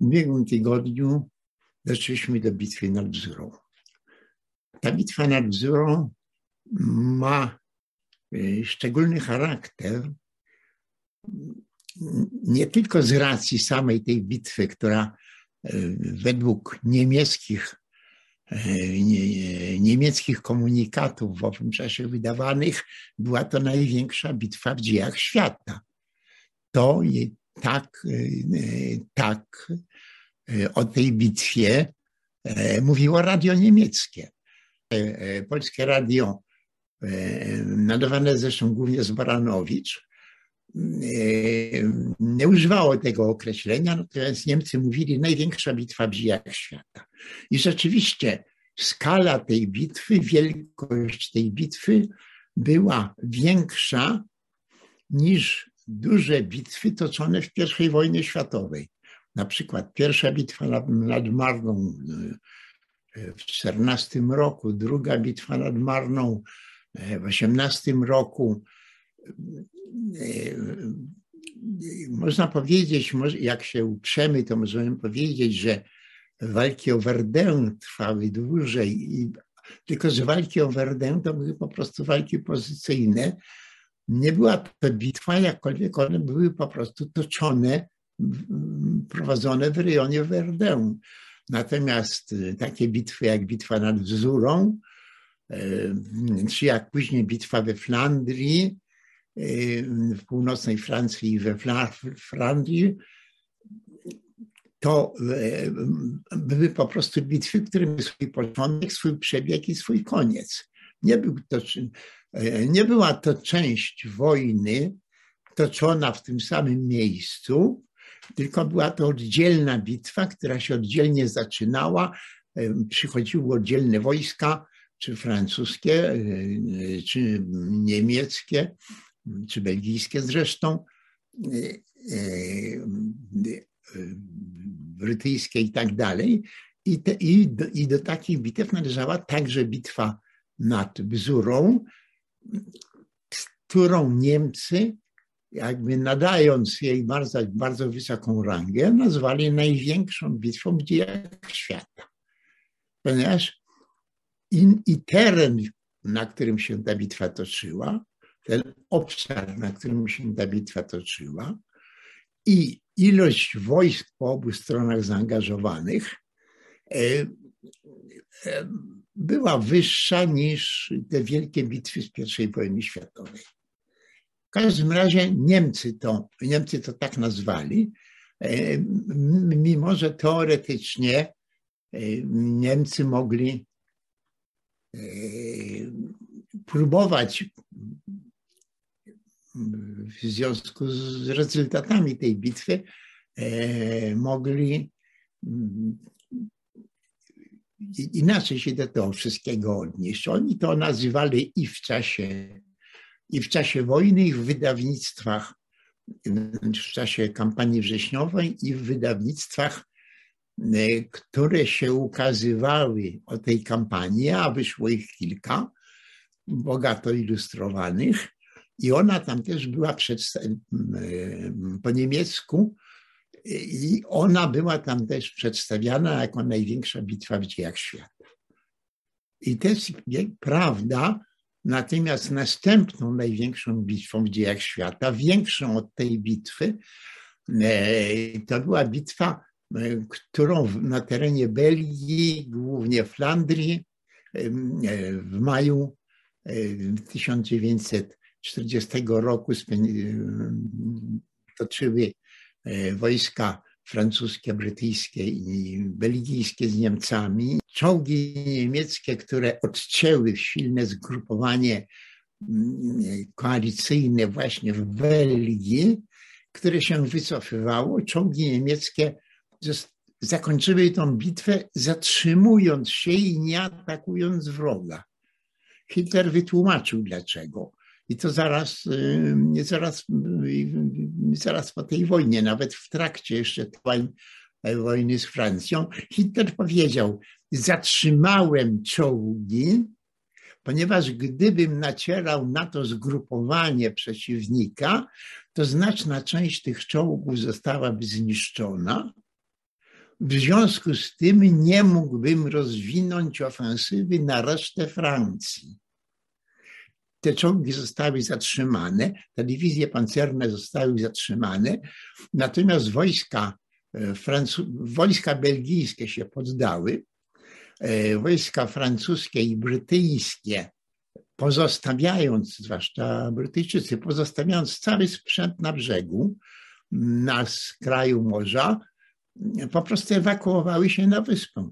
W ubiegłym tygodniu doszliśmy do bitwy nad Bzurą. Ta bitwa nad Bzurą ma y, szczególny charakter nie tylko z racji samej tej bitwy, która y, według niemieckich, y, niemieckich komunikatów w owym czasie wydawanych była to największa bitwa w dziejach świata. To tak, tak o tej bitwie mówiło radio niemieckie. Polskie radio, nadawane zresztą głównie z Baranowicz, nie używało tego określenia, natomiast Niemcy mówili największa bitwa w dziejach świata. I rzeczywiście skala tej bitwy, wielkość tej bitwy była większa niż duże bitwy toczone w I wojnie światowej. Na przykład pierwsza bitwa nad, nad Marną e, w 14 roku, druga bitwa nad Marną e, w 18 roku. E, można powiedzieć, jak się uprzemy, to możemy powiedzieć, że walki o Verdun trwały dłużej, tylko że walki o Verdun to były po prostu walki pozycyjne. Nie była to bitwa, jakkolwiek one były po prostu toczone prowadzone w rejonie Verdun. Natomiast y, takie bitwy jak bitwa nad Wzurą, y, czy jak później bitwa we Flandrii, y, w północnej Francji i we Flandrii, to były po prostu bitwy, które miały swój początek, swój przebieg i swój koniec. Nie, był to, nie była to część wojny toczona w tym samym miejscu, tylko była to oddzielna bitwa, która się oddzielnie zaczynała. Przychodziły oddzielne wojska, czy francuskie, e, czy niemieckie, czy belgijskie zresztą, e, e, brytyjskie i tak dalej. I, te, i, do, I do takich bitew należała także bitwa nad Bzurą, którą Niemcy jakby nadając jej bardzo, bardzo wysoką rangę, nazwali największą bitwą w dziejach świata. Ponieważ i, i teren, na którym się ta bitwa toczyła, ten obszar, na którym się ta bitwa toczyła, i ilość wojsk po obu stronach zaangażowanych e, e, była wyższa niż te wielkie bitwy z I wojny światowej. Każdym razie Niemcy to, Niemcy to tak nazwali, e, mimo że teoretycznie e, Niemcy mogli e, próbować w związku z rezultatami tej bitwy, mogli inaczej się do tego wszystkiego odnieść. Oni to nazywali i w czasie i w czasie wojny, i w wydawnictwach, w czasie kampanii wrześniowej, i w wydawnictwach, e, które się ukazywały o tej kampanii, a wyszło ich kilka, bogato ilustrowanych. I ona tam też była po niemiecku, i ona była tam też przedstawiana jako największa bitwa w dziejach świata. I to jest prawda, Natomiast następną największą bitwą w dziejach świata, większą od tej bitwy, e, to była bitwa, e, którą na terenie Belgii, głównie Flandrii, e, w maju 1940 roku toczyły wojska francuskie, brytyjskie i belgijskie z Niemcami. Czołgi niemieckie, które odcięły silne zgrupowanie mm, koalicyjne właśnie w Belgii, które się wycofywało. Czołgi niemieckie zakończyły tą bitwę, zatrzymując się i nie atakując wroga. Hitler wytłumaczył dlaczego. I to zaraz, zaraz, zaraz po tej wojnie, nawet w trakcie jeszcze trwań wojny z Francją, Hitler powiedział: Zatrzymałem czołgi, ponieważ gdybym nacierał na to zgrupowanie przeciwnika, to znaczna część tych czołgów zostałaby zniszczona, W związku z tym nie mógłbym rozwinąć ofensywy na resztę Francji. Te czołgi zostały zatrzymane, te dywizje pancerne zostały zatrzymane, natomiast wojska, e, Francu- wojska belgijskie się poddały, e, wojska francuskie i brytyjskie pozostawiając, zwłaszcza Brytyjczycy, pozostawiając cały sprzęt na brzegu, na skraju morza, po prostu ewakuowały się na wyspę.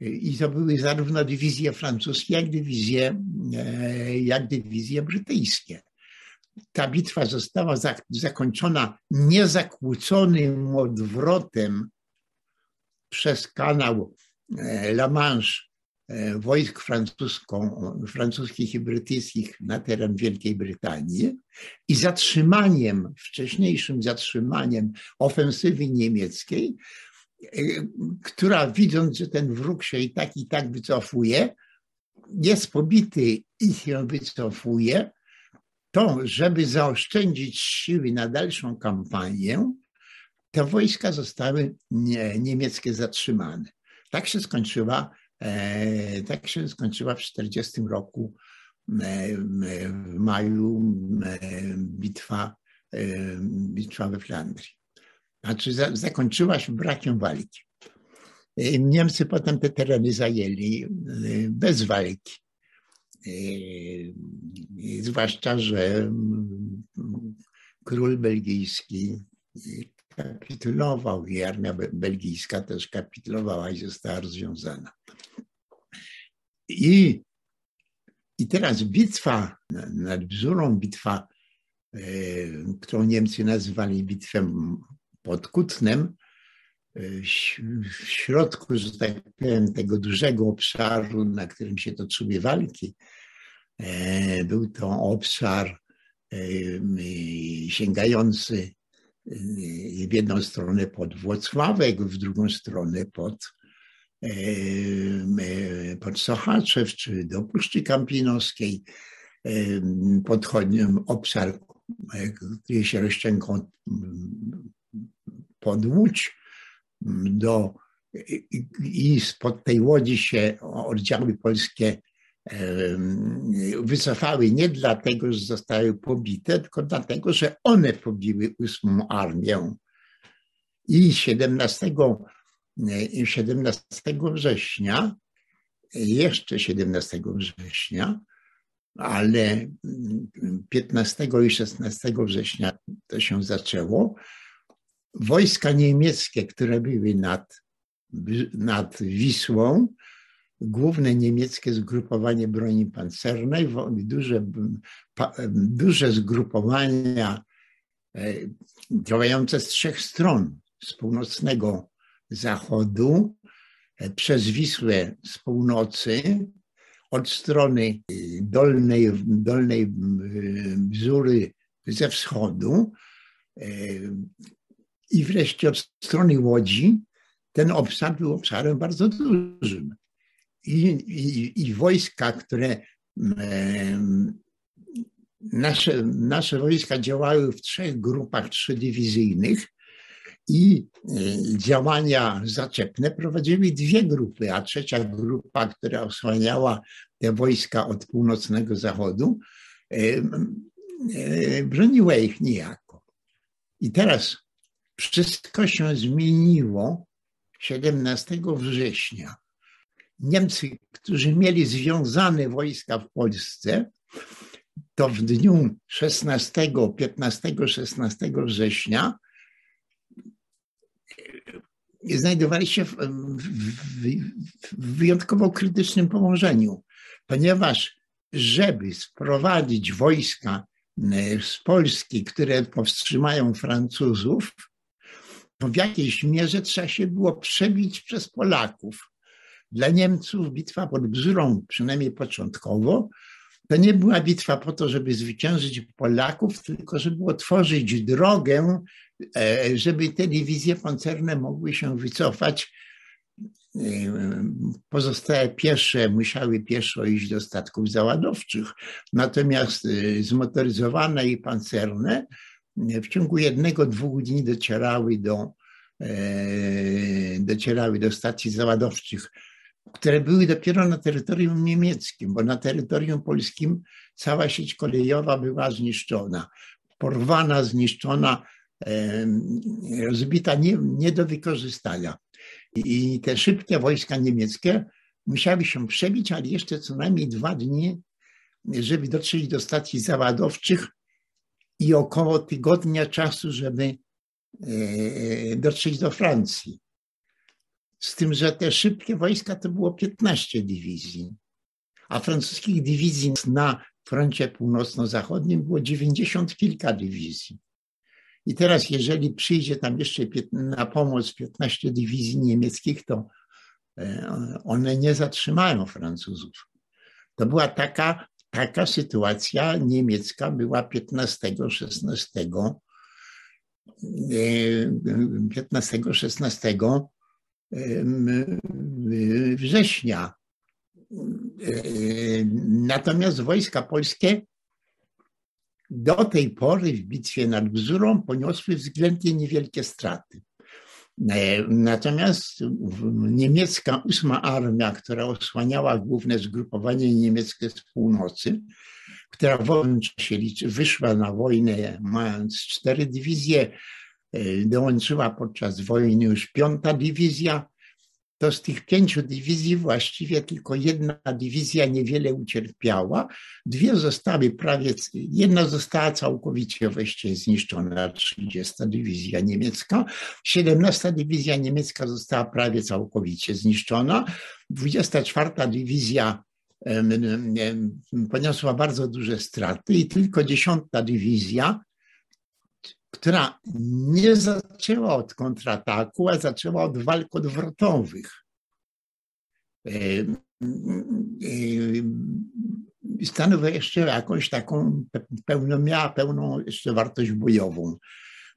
I to były zarówno dywizje francuskie, jak dywizje, e, jak dywizje brytyjskie. Ta bitwa została zakończona niezakłóconym odwrotem przez kanał e, La Manche E, wojsk francuskich i brytyjskich na teren Wielkiej Brytanii i zatrzymaniem, wcześniejszym zatrzymaniem ofensywy niemieckiej, która widząc, że ten wróg się i tak i tak wycofuje, jest pobity i się wycofuje, to żeby zaoszczędzić siły na dalszą kampanię, te wojska zostały niemieckie zatrzymane. Tak się skończyła E, tak się skończyła w 1940 roku e, w maju e, bitwa, bitwa we Flandrii. Znaczy zakończyła się brakiem walki. Niemcy potem te tereny zajęli bez walki. Zwłaszcza, że król belgijski kapitulował i armia belgijska też kapitulowała i została rozwiązana. I, i teraz bitwa nad Bzurą, bitwa, którą Niemcy nazywali bitwą pod Kutnem, e, w środku, że tak powiem, tego dużego obszaru, na którym się toczyły walki, e, był to obszar sięgający w jedną stronę pod Włocławek, w drugą stronę pod, pod Sochaczew czy do Puszczy Kampinoskiej, pod obszar, który się rozciągał pod Łódź do, i spod tej łodzi się oddziały polskie wycofały nie dlatego, że zostały pobite, tylko dlatego, że one pobiły ósmą armię. I 17, 17 września, jeszcze 17 września, ale 15 i 16 września to się zaczęło. Wojska niemieckie, które były nad, nad Wisłą, główne niemieckie zgrupowanie broni pancernej, duże, duże zgrupowania e, działające z trzech stron, z północnego zachodu, e, przez Wisłę z północy, od strony dolnej, dolnej Bzury ze wschodu e, i wreszcie od strony Łodzi. Ten obszar był obszarem bardzo dużym i, i, i wojska, które nasze, nasze wojska działały w trzech grupach trzydywizyjnych i e, działania zaczepne prowadziły dwie grupy, a trzecia grupa, która osłaniała te wojska od północnego zachodu, e, broniła ich niejako. I teraz wszystko się zmieniło 17 września. Niemcy, którzy mieli związane wojska w Polsce, to w dniu 16, 15, 16 września znajdowali się w, w, w wyjątkowo krytycznym położeniu, ponieważ żeby sprowadzić wojska e, z Polski, które powstrzymają Francuzów, w jakiejś mierze trzeba się było przebić przez Polaków. Dla Niemców bitwa pod Bzurą, przynajmniej początkowo, to nie była bitwa po to, żeby zwyciężyć Polaków, tylko żeby otworzyć drogę, e, żeby te dywizje pancerne mogły się wycofać. E, pozostałe piesze musiały pieszo iść do statków załadowczych, natomiast e, zmotoryzowane i pancerne w ciągu jednego, dwóch dni docierały do, docierały do stacji załadowczych, które były dopiero na terytorium niemieckim, bo na terytorium polskim cała sieć kolejowa była zniszczona, porwana, zniszczona, rozbita nie, nie do wykorzystania. I te szybkie wojska niemieckie musiały się przebić, ale jeszcze co najmniej dwa dni, żeby dotrzeć do stacji załadowczych i około tygodnia czasu, żeby e, dotrzeć do Francji. Z tym, że te szybkie wojska to było 15 dywizji, a francuskich dywizji na froncie północno-zachodnim było 90 kilka dywizji. I teraz, jeżeli przyjdzie tam jeszcze na pomoc 15 dywizji niemieckich, to e, one nie zatrzymają Francuzów. To była taka, taka sytuacja niemiecka, była 15-16 15-16 września. E, natomiast wojska polskie do tej pory w bitwie nad Bzurą poniosły względnie niewielkie straty. E, natomiast niemiecka ósma armia, która osłaniała główne zgrupowanie niemieckie z północy, która w owym czasie wyszła na wojnę mając cztery dywizje, e, dołączyła podczas wojny już piąta dywizja, to z tych pięciu dywizji właściwie tylko jedna dywizja niewiele ucierpiała. Dwie zostały prawie, jedna została całkowicie zniszczona, 30 dywizja niemiecka. 17 dywizja niemiecka została prawie całkowicie zniszczona. 24 dywizja poniosła bardzo duże straty i tylko 10 dywizja która nie zaczęła od kontrataku, a zaczęła od walk odwrotowych. E, e, stanowi jeszcze jakąś taką pełną, miała pełną jeszcze wartość bojową.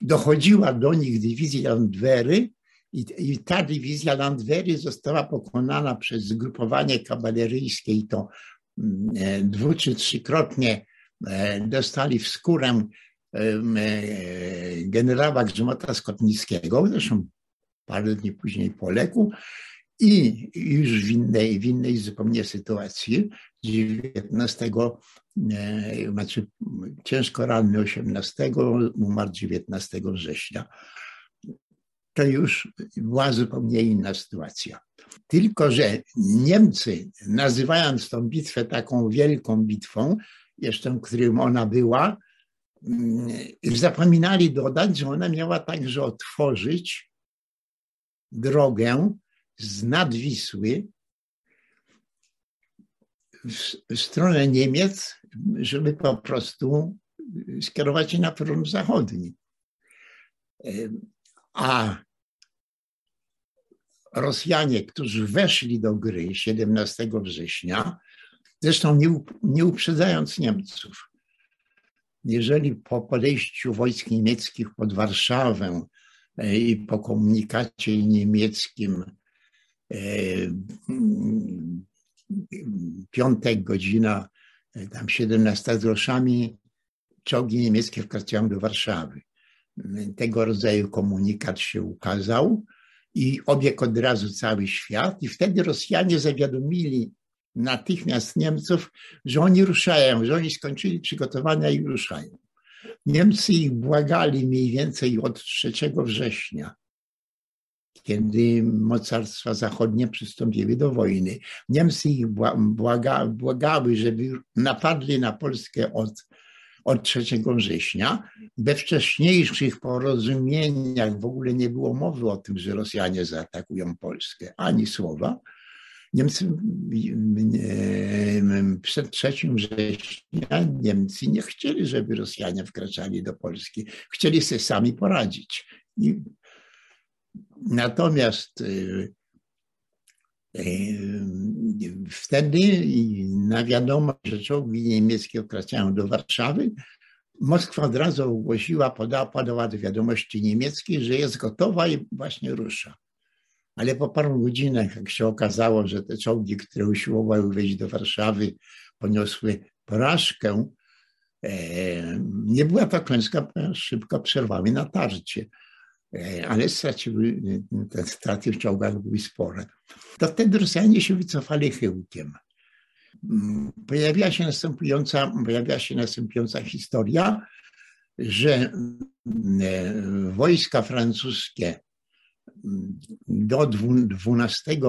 Dochodziła do nich dywizja Landwery i, i ta dywizja Landwery została pokonana przez zgrupowanie kawaleryjskie i to mm, e, dwu czy trzykrotnie dostali w skórę generała Grzmota Skotnickiego, zresztą parę dni później poległ i już w innej, w innej zupełnie sytuacji 19, e, znaczy ciężko ranny 18, umarł 19 września. To już była zupełnie inna sytuacja. Tylko, że Niemcy, nazywając tą bitwę taką wielką bitwą, jeszcze którym ona była, zapominali dodać, że ona miała także otworzyć drogę z nadwisły w stronę Niemiec, żeby po prostu skierować się na front zachodni. A Rosjanie, którzy weszli do gry 17 września, zresztą nie, nie uprzedzając Niemców, jeżeli po podejściu wojsk niemieckich pod Warszawę e, i po komunikacie niemieckim e, piątek, godzina e, tam 17 groszami, czołgi niemieckie wkraczają do Warszawy. Tego rodzaju komunikat się ukazał i obiegł od razu cały świat i wtedy Rosjanie zawiadomili natychmiast Niemców, że oni ruszają, że oni skończyli przygotowania i ruszają. Niemcy ich błagali mniej więcej od 3 września, kiedy mocarstwa zachodnie przystąpiły do wojny. Niemcy ich błaga, błagały, żeby napadli na Polskę od, od 3 września. We wcześniejszych porozumieniach w ogóle nie było mowy o tym, że Rosjanie zaatakują Polskę, ani słowa. Niemcy przed 3 września Niemcy nie chcieli, żeby Rosjanie wkraczali do Polski. Chcieli sobie sami poradzić. I natomiast y, y, wtedy na wiadomość, że czołgi niemieckie wkraczają do Warszawy, Moskwa od razu ogłosiła, podała, podała do wiadomości niemieckiej, że jest gotowa i właśnie rusza ale po paru godzinach, jak się okazało, że te czołgi, które usiłowały wejść do Warszawy, poniosły porażkę, e, nie była to klęska, szybko przerwały natarcie. e, ale straciły, te straty w czołgach były spore. To wtedy Rosjanie się wycofali chyłkiem. Pojawiła się następująca, pojawiła się następująca historia, że wojska francuskie do 12,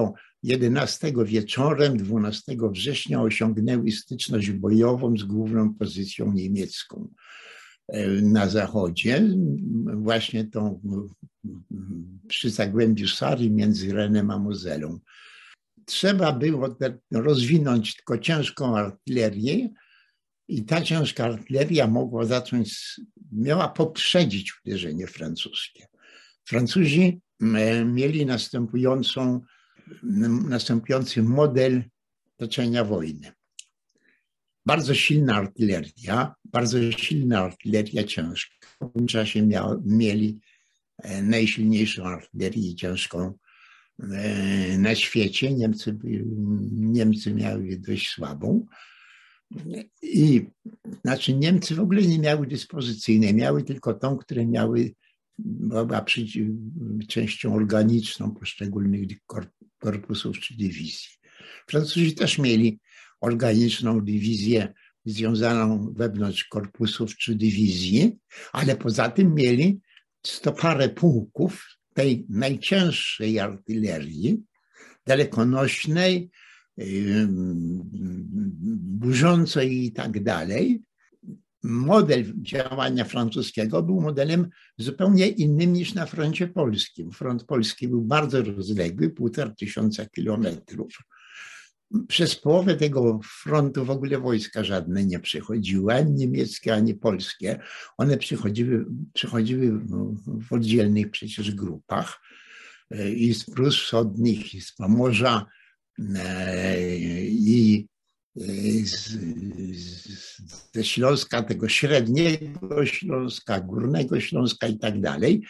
11 wieczorem 12 września osiągnęły styczność bojową z główną pozycją niemiecką e, na zachodzie, właśnie tą przy Zagłębiu Sary między Renem a Mozelą. Trzeba było rozwinąć tylko ciężką artylerię i ta ciężka artyleria mogła zacząć, miała poprzedzić uderzenie francuskie. Francuzi mieli następującą następujący model toczenia wojny. Bardzo silna artyleria, bardzo silna artyleria ciężka. W tym czasie mieli e, najsilniejszą artylerię ciężką e, na świecie. Niemcy, Niemcy miały dość słabą. I znaczy Niemcy w ogóle nie miały dyspozycyjnej, miały tylko tą, które miały była częścią organiczną poszczególnych korpusów czy dywizji. Francuzi też mieli organiczną dywizję związaną wewnątrz korpusów czy dywizji, ale poza tym mieli sto parę pułków tej najcięższej artylerii, dalekonośnej, burzącej i tak dalej, model działania francuskiego był modelem zupełnie innym niż na froncie polskim. Front polski był bardzo rozległy, półtora tysiąca kilometrów. Przez połowę tego frontu w ogóle wojska żadne nie przychodziły, ani niemieckie, ani polskie. One przychodziły, przychodziły w oddzielnych przecież grupach i z Prus Wschodnich, i z Pomorza, e, i z, ze Śląska, tego średniego Śląska, górnego Śląska i tak dalej,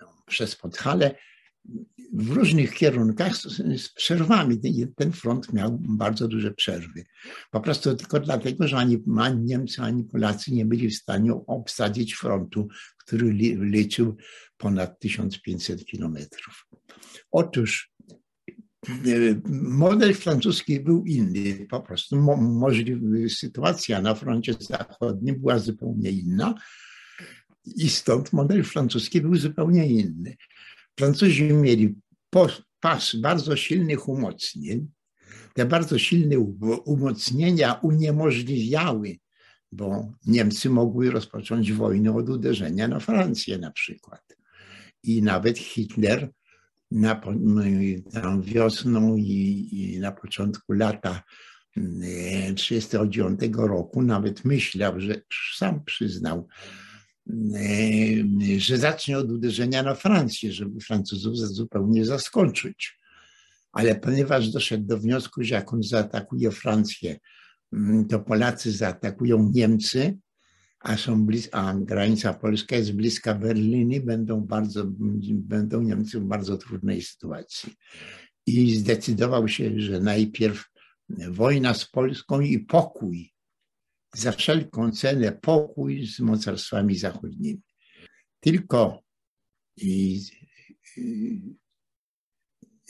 no, przez Podhale, w różnych kierunkach z przerwami. Ten front miał bardzo duże przerwy. Po prostu tylko dlatego, że ani, ani Niemcy, ani Polacy nie byli w stanie obsadzić frontu, który liczył ponad 1500 kilometrów. Otóż Model francuski był inny, po prostu możliwy, sytuacja na froncie zachodnim była zupełnie inna i stąd model francuski był zupełnie inny. Francuzi mieli pas bardzo silnych umocnień. Te bardzo silne umocnienia uniemożliwiały, bo Niemcy mogły rozpocząć wojnę od uderzenia na Francję na przykład. I nawet Hitler na, tam wiosną i, i na początku lata 1939 mm, roku nawet myślał, że sam przyznał, mm, że zacznie od uderzenia na Francję, żeby Francuzów zupełnie zaskoczyć. Ale ponieważ doszedł do wniosku, że jak on zaatakuje Francję, mm, to Polacy zaatakują Niemcy, a, są blis- a granica polska jest bliska Berliny, będą, bardzo, będą Niemcy w bardzo trudnej sytuacji. I zdecydował się, że najpierw wojna z Polską i pokój, za wszelką cenę pokój z mocarstwami zachodnimi. Tylko i,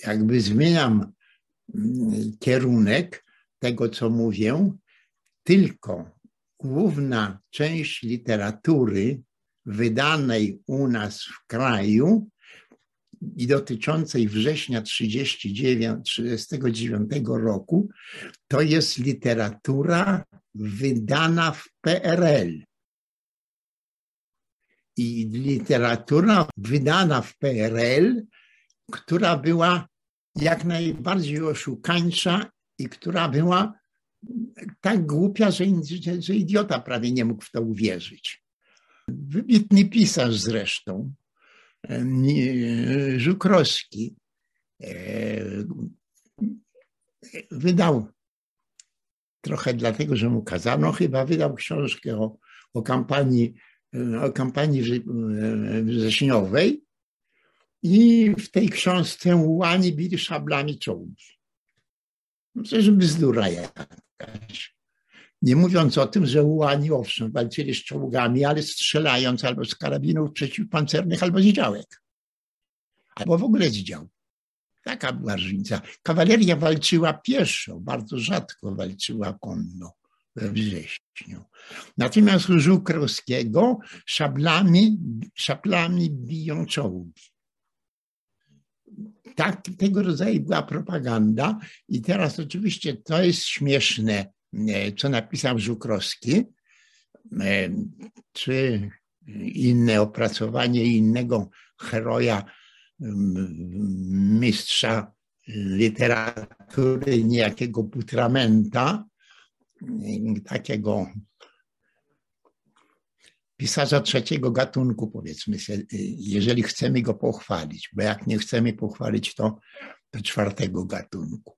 jakby zmieniam kierunek tego, co mówię, tylko główna część literatury wydanej u nas w kraju i dotyczącej września 1939 roku, to jest literatura wydana w PRL. I literatura wydana w PRL, która była jak najbardziej oszukańcza i która była tak głupia, że, że, idiota prawie nie mógł w to uwierzyć. Wybitny pisarz zresztą, Żukrowski, e, wydał trochę dlatego, że mu kazano, chyba wydał książkę o, o kampanii, o kampanii wrześniowej i w tej książce łani bili szablami czołgi. Przecież bzdura jakaś. Nie mówiąc o tym, że ułani owszem walczyli z czołgami, ale strzelając albo z karabinów przeciwpancernych, albo z działek. Albo w ogóle z dział. Taka była różnica. Kawaleria walczyła pieszo, bardzo rzadko walczyła konno we wrześniu. Natomiast u Żukrowskiego szablami, szablami biją czołgi. Tak, tego rodzaju była propaganda i teraz oczywiście to jest śmieszne, e, co napisał Żukrowski, e, czy inne opracowanie innego heroja, mistrza literatury, niejakiego Putramenta, takiego pisarza trzeciego gatunku, powiedzmy sobie, jeżeli chcemy go pochwalić, bo jak nie chcemy pochwalić, to, to czwartego gatunku.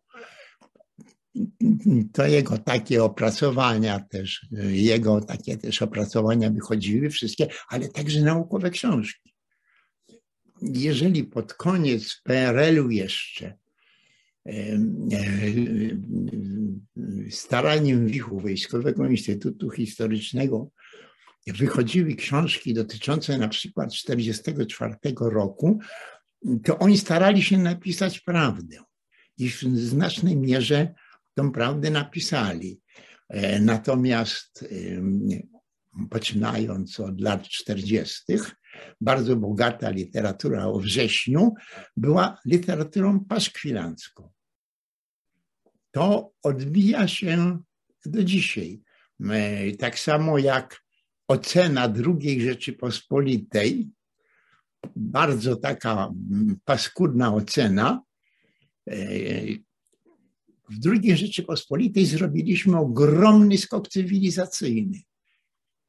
To jego takie opracowania też, jego takie też opracowania wychodziły wszystkie, ale także naukowe książki. Jeżeli pod koniec PRL-u jeszcze staraniem Wichu Wojskowego Instytutu Historycznego wychodziły książki dotyczące na przykład 1944 roku, to oni starali się napisać prawdę. I w znacznej mierze tą prawdę napisali. E, natomiast poczynając od lat 40., bardzo bogata literatura o wrześniu była literaturą paszkwilancką. To odbija się do dzisiaj. E, tak samo jak ocena II Rzeczypospolitej, bardzo taka paskudna ocena. E, w II Rzeczypospolitej zrobiliśmy ogromny skok cywilizacyjny,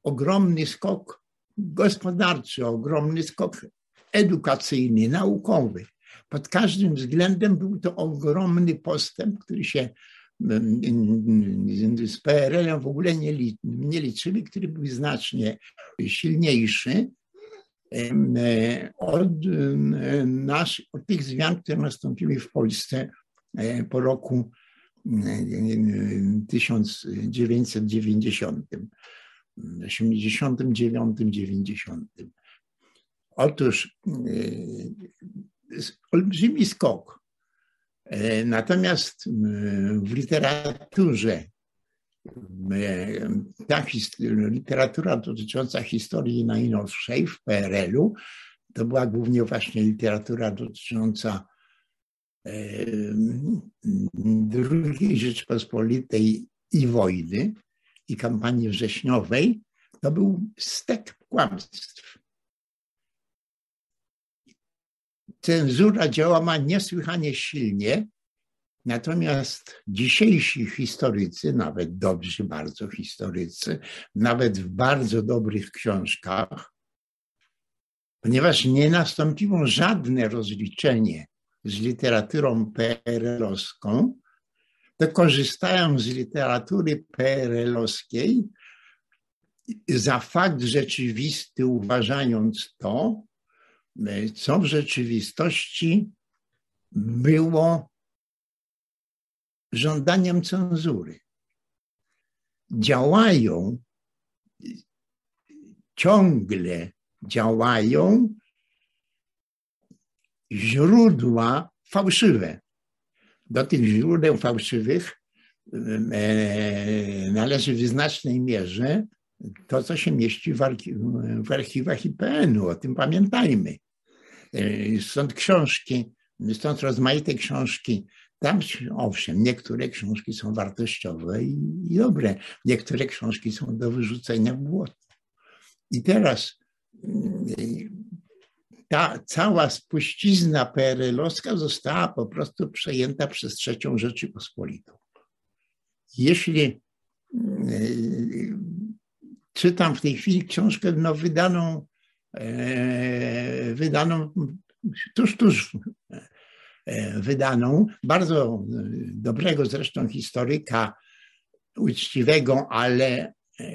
ogromny skok gospodarczy, ogromny skok edukacyjny, naukowy. Pod każdym względem był to ogromny postęp, który się z PRL-em w ogóle nie, nie liczyli, który był znacznie silniejszy od, nasz, od tych zmian, które nastąpiły w Polsce e, po roku 1990, 89, 90. Otóż e, olbrzymi skok E, natomiast w literaturze, ta literatura dotycząca historii najnowszej w PRL-u, to była głównie właśnie literatura dotycząca II Rzeczpospolitej i wojny i kampanii wrześniowej, to był stek kłamstw. Cenzura działała niesłychanie silnie, natomiast dzisiejsi historycy, nawet dobrzy bardzo historycy, nawet w bardzo dobrych książkach, ponieważ nie nastąpiło żadne rozliczenie z literaturą PRL-owską, to korzystają z literatury PRL-owskiej za fakt rzeczywisty, uważając to, co w rzeczywistości było żądaniem cenzury. Działają, ciągle działają źródła fałszywe. Do tych źródeł fałszywych e, należy w znacznej mierze to, co się mieści w, archi w archiwach IPN-u, o tym pamiętajmy. E, stąd książki, stąd rozmaite książki. Tam, owszem, niektóre książki są wartościowe i, i dobre, niektóre książki są do wyrzucenia w błoto. I teraz mm, ta cała spuścizna PRL-owska została po prostu przejęta przez trzecią Rzeczypospolitą. Jeśli mm, czytam w tej chwili książkę no, wydaną E, wydaną, tuż, tuż e, wydaną, bardzo dobrego zresztą historyka, uczciwego, ale e,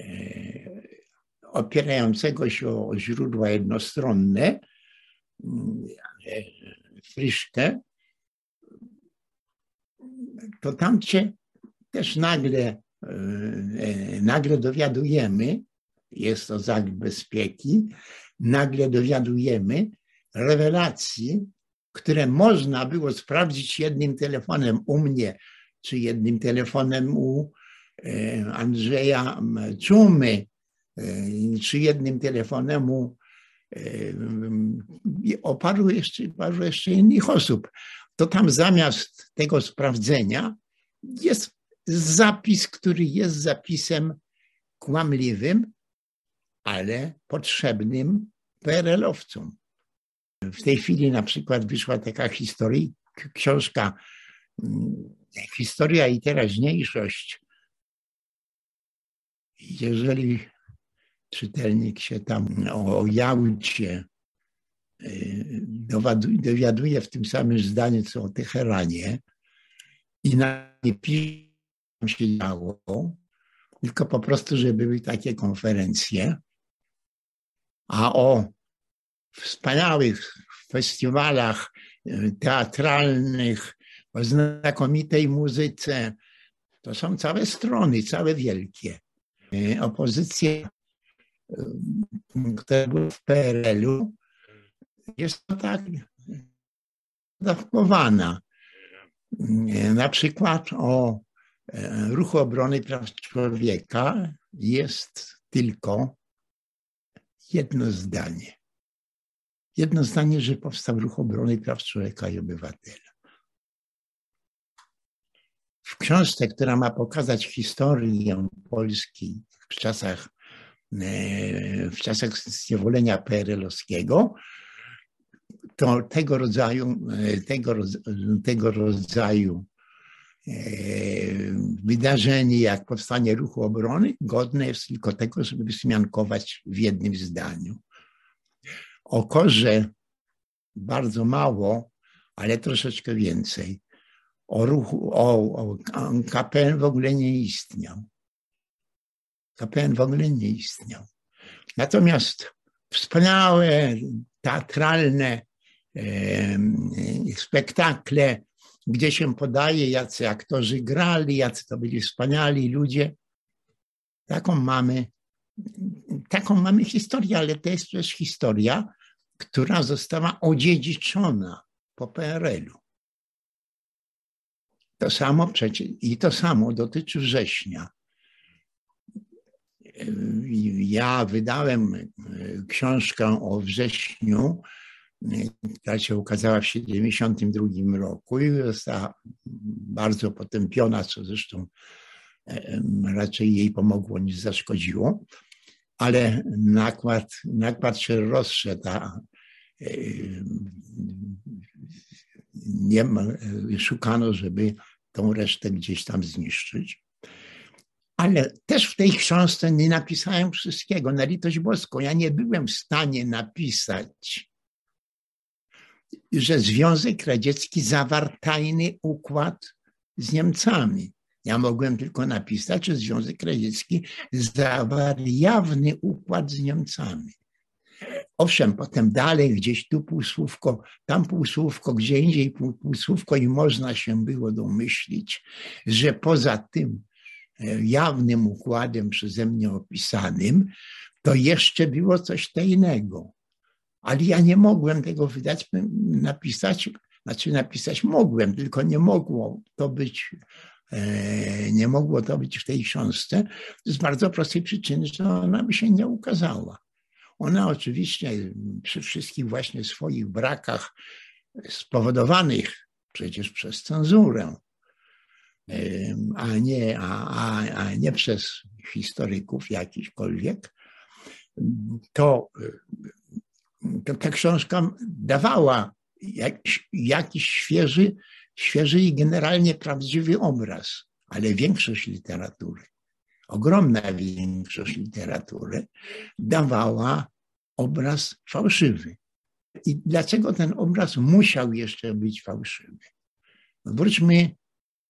opierającego się o źródła jednostronne, Friszkę, to tam się też nagle nagle dowiadujemy, jest to znak bezpieki, nagle dowiadujemy rewelacji, które można było sprawdzić jednym telefonem u mnie, czy jednym telefonem u e, Andrzeja Czumy, e, czy jednym telefonem u e, o jeszcze, paru jeszcze innych osób. To tam zamiast tego sprawdzenia jest zapis, który jest zapisem kłamliwym, ale potrzebnym PRL-owcom. W tej chwili na przykład wyszła taka historia, książka mm, Historia i teraźniejszość. Jeżeli czytelnik się tam o Jałcie y, dowiaduje w tym samym zdaniu, co o Teheranie i na nie pisze się działo, tylko po prostu, że były takie konferencje, a o wspaniałych festiwalach e, teatralnych, o znakomitej muzyce. To są całe strony, całe wielkie. E, opozycja, e, która była w PRL-u, jest tak dawkowana. Na przykład o ruchu obrony praw człowieka jest tylko jedno zdanie. Jedno zdanie, że powstał ruch obrony praw człowieka i obywatela. W książce, która ma pokazać historię Polski w czasach, e, w czasach zniewolenia PRL-owskiego, to tego rodzaju, e, tego, tego rodzaju wydarzenie jak powstanie ruchu obrony godne jest tylko tego, żeby wzmiankować w jednym zdaniu. O korze bardzo mało, ale troszeczkę więcej. O ruchu, o, o KPN w ogóle nie istniał. KPN w ogóle nie istniał. Natomiast wspaniałe, teatralne spektakle, gdzie się podaje, jacy aktorzy grali, jacy to byli wspaniali ludzie. Taką mamy taką mamy historię, ale to jest też historia, która została odziedziczona po PRL-u. To samo przecież, i to samo dotyczy września. Ja wydałem e, książkę o wrześniu, która się ukazała w 1972 roku i została bardzo potępiona, co zresztą e, raczej jej pomogło niż zaszkodziło ale nakład, nakład się rozszedł, a e, nie szukano, żeby tą resztę gdzieś tam zniszczyć. Ale też w tej książce nie napisałem wszystkiego. Na litość boską, ja nie byłem w stanie napisać, że Związek Radziecki zawarł tajny układ z Niemcami. Ja mogłem tylko napisać, że Związek Radziecki zawarł jawny układ z Niemcami. Owszem, potem dalej gdzieś tu półsłówko, tam półsłówko, gdzie indziej półsłówko i można się było domyślić, że poza tym e, jawnym układem przeze mnie opisanym, to jeszcze było coś tajnego. Ale ja nie mogłem tego wydać, napisać, znaczy napisać mogłem, tylko nie mogło to być E, nie mogło to być w tej książce z bardzo prostej przyczyny, że ona by się nie ukazała. Ona oczywiście przy wszystkich właśnie swoich brakach spowodowanych przecież przez cenzurę, e, a nie, a, a, a nie przez historyków jakichkolwiek, to, to ta książka dawała jakiś, jakiś świeży świeży i generalnie prawdziwy obraz, ale większość literatury, ogromna większość literatury dawała obraz fałszywy. I dlaczego ten obraz musiał jeszcze być fałszywy? Wróćmy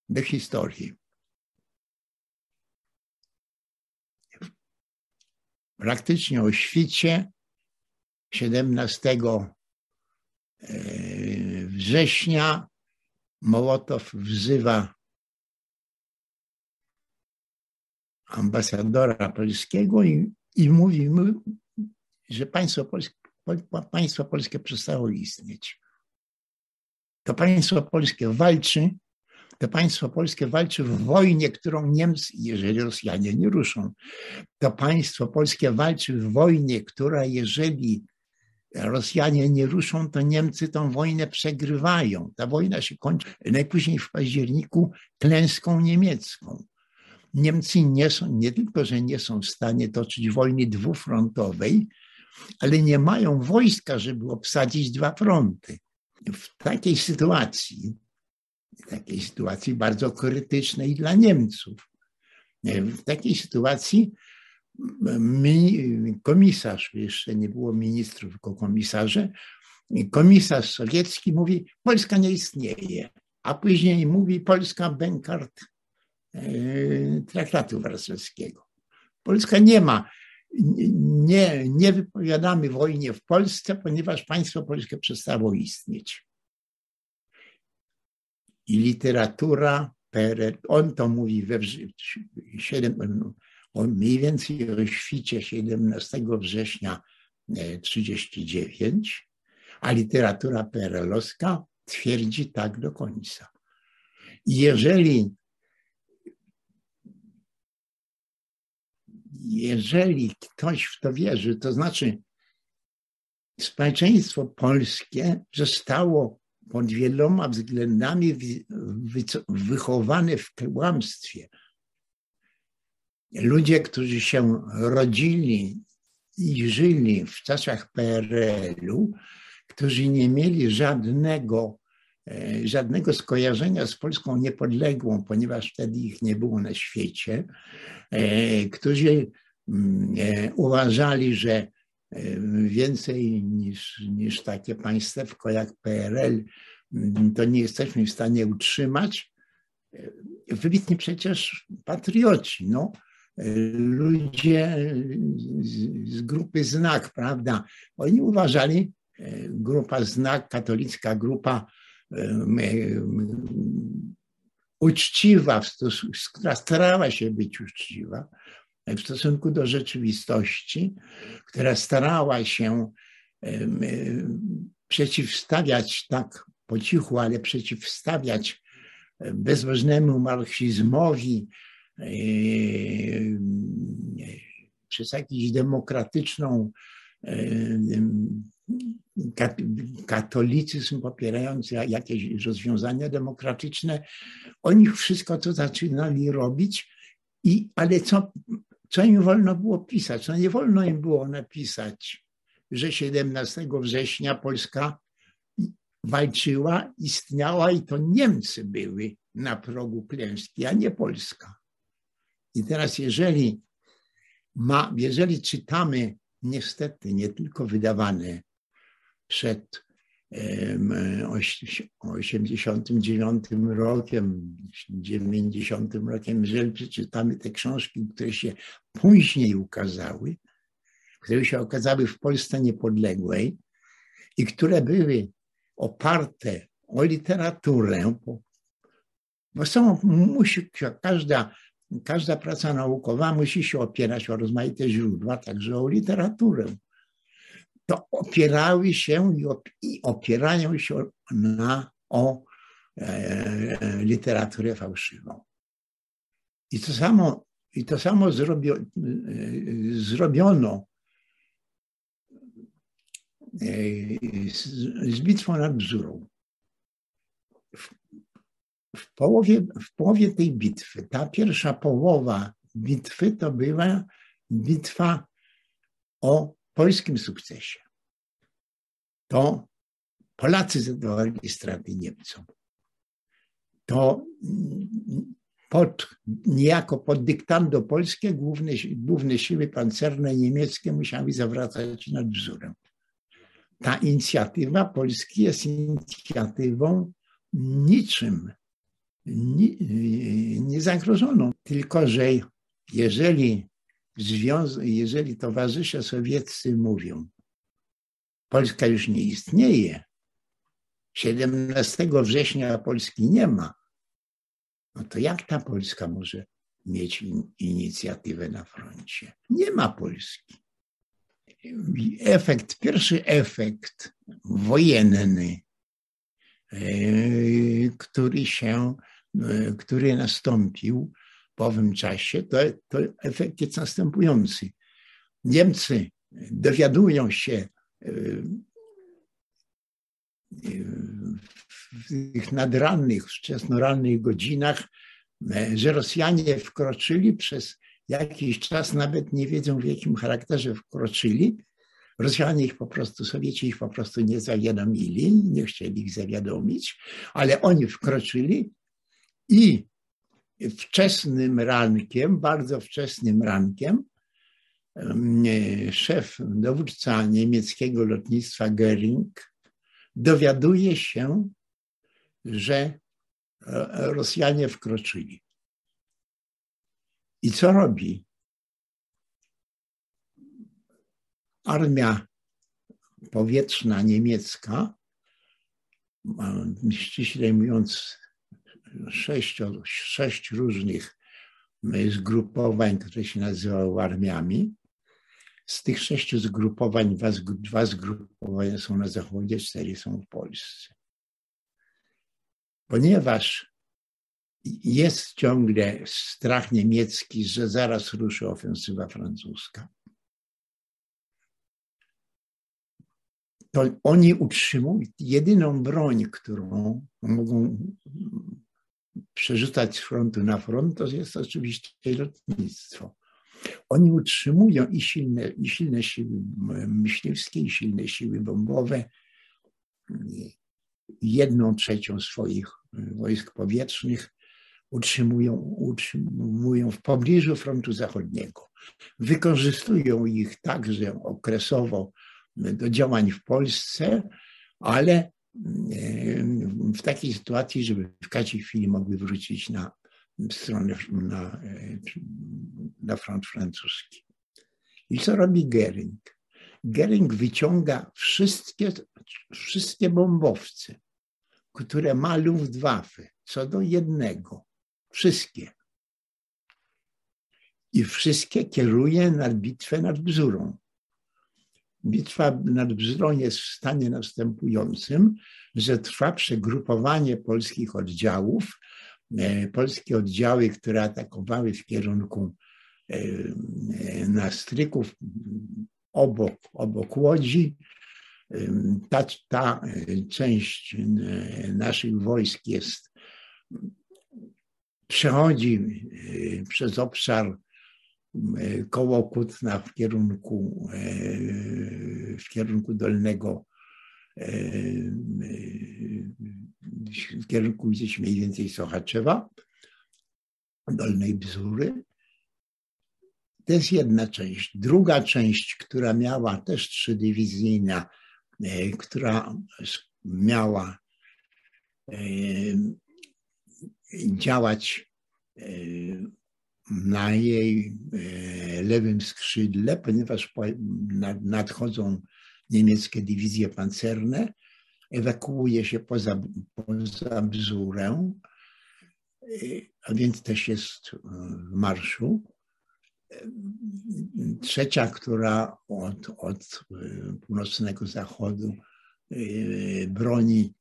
do historii. Praktycznie o świcie 17 e, września Mołotow wzywa ambasadora polskiego i, i mówi, że państwo polskie, państwo polskie przestało istnieć. To państwo polskie walczy, to państwo polskie walczy w wojnie, którą Niemcy, jeżeli Rosjanie nie ruszą, to państwo polskie walczy w wojnie, która jeżeli Rosjanie nie ruszą, to Niemcy tą wojnę przegrywają. Ta wojna się kończy najpóźniej w październiku klęską niemiecką. Niemcy nie są, nie tylko, że nie są w stanie toczyć wojny dwufrontowej, ale nie mają wojska, żeby obsadzić dwa fronty. W takiej sytuacji, takiej sytuacji bardzo krytycznej dla Niemców, w takiej sytuacji komisarz, jeszcze nie było ministrów, tylko komisarze, komisarz sowiecki mówi, Polska nie istnieje, a później mówi Polska Benkart e, traktatu warszawskiego. Polska nie ma, nie, nie wypowiadamy wojnie w Polsce, ponieważ państwo polskie przestało istnieć. I literatura, on to mówi we 7, mniej więcej o świcie 17 września 1939, e, a literatura perelowska twierdzi tak do końca. Jeżeli jeżeli ktoś w to wierzy, to znaczy społeczeństwo polskie zostało pod wieloma względami wychowane w kłamstwie ludzie, którzy się rodzili i żyli w czasach PRL-u, którzy nie mieli żadnego, e, żadnego skojarzenia z Polską niepodległą, ponieważ wtedy ich nie było na świecie, e, którzy mm, e, uważali, że więcej niż, niż takie państewko jak PRL, mm, to nie jesteśmy w stanie utrzymać. Wybitni przecież patrioci, no, ludzie z grupy Znak, prawda? Oni uważali, e, grupa Znak, katolicka grupa e, uczciwa, która starała się być uczciwa w stosunku do rzeczywistości, która starała się e, przeciwstawiać tak po cichu, ale przeciwstawiać bezbożnemu marksizmowi, przez jakąś demokratyczną katolicyzm popierający jakieś rozwiązania demokratyczne, oni wszystko to zaczynali robić, i, ale co, co im wolno było pisać? No nie wolno im było napisać, że 17 września Polska walczyła, istniała i to Niemcy były na progu klęski, a nie Polska. I teraz, jeżeli, ma, jeżeli czytamy, niestety, nie tylko wydawane przed 89 rokiem, 90 rokiem, jeżeli przeczytamy te książki, które się później ukazały, które się okazały w Polsce niepodległej i które były oparte o literaturę, bo są, musi, każda każda praca naukowa musi się opierać o rozmaite źródła, także o literaturę. To opierały się i opierają się na, o e, literaturę fałszywą. I to samo, i to samo e, zrobiono e, z, z bitwą nad Bzurą w połowie, w połowie tej bitwy, ta pierwsza połowa bitwy to była bitwa o polskim sukcesie. To Polacy zadawali straty Niemcom. To pod, niejako pod dyktando polskie główne, główne siły pancerne niemieckie musiały zawracać nad wzórem. Ta inicjatywa Polski jest inicjatywą niczym niezagrożoną. Tylko, że jeżeli, jeżeli towarzysze sowieccy mówią, Polska już nie istnieje, 17 września Polski nie ma, no to jak ta Polska może mieć in, inicjatywę na froncie. Nie ma Polski. Efekt, pierwszy efekt wojenny, e, który się, który nastąpił po owym czasie, to, to efekt jest następujący. Niemcy dowiadują się e, w tych nadrannych, wczesnorannych godzinach, że Rosjanie wkroczyli przez jakiś czas, nawet nie wiedzą w jakim charakterze wkroczyli. Rosjanie ich po prostu, Sowieci ich po prostu nie zawiadomili, nie chcieli ich zawiadomić, ale oni wkroczyli i wczesnym rankiem, bardzo wczesnym rankiem, szef, dowódca niemieckiego lotnictwa Göring dowiaduje się, że e, Rosjanie wkroczyli. I co robi? Armia powietrzna niemiecka, ściśle mówiąc, sześć, sześć różnych zgrupowań, które się nazywały armiami. Z tych sześciu zgrupowań dwa zgrupowania są na zachodzie, cztery są w Polsce. Ponieważ jest ciągle strach niemiecki, że zaraz ruszy ofensywa francuska. To oni utrzymują jedyną broń, którą mogą przerzucać z frontu na front, to jest oczywiście lotnictwo. Oni utrzymują i silne, i silne siły myśliwskie, i silne siły bombowe, jedną trzecią swoich wojsk powietrznych utrzymują, utrzymują w pobliżu frontu zachodniego. Wykorzystują ich także okresowo do działań w Polsce, ale w takiej sytuacji, żeby w każdej chwili mogły wrócić na stronę, na, na front francuski. I co robi Gering? Gering wyciąga wszystkie, wszystkie bombowce, które ma Luftwaffe, co do jednego. Wszystkie. I wszystkie kieruje na bitwę nad Bzurą. Bitwa nad Bzurą jest w stanie następującym, że trwa przegrupowanie polskich oddziałów. E, polskie oddziały, które atakowały w kierunku e, e, na Stryków obok, obok Łodzi, ta, ta część naszych wojsk jest, przechodzi przez obszar koło Kutna w kierunku, w kierunku dolnego, w kierunku gdzieś mniej więcej Sochaczewa, dolnej Bzury. To jest jedna część. Druga część, która miała też trzy dywizyjna, która miała działać na jej e, lewym skrzydle, ponieważ nadchodzą niemieckie dywizje pancerne, ewakuuje się poza, poza Bzurę, e, a więc też jest w marszu. Trzecia, która od, od północnego zachodu e, broni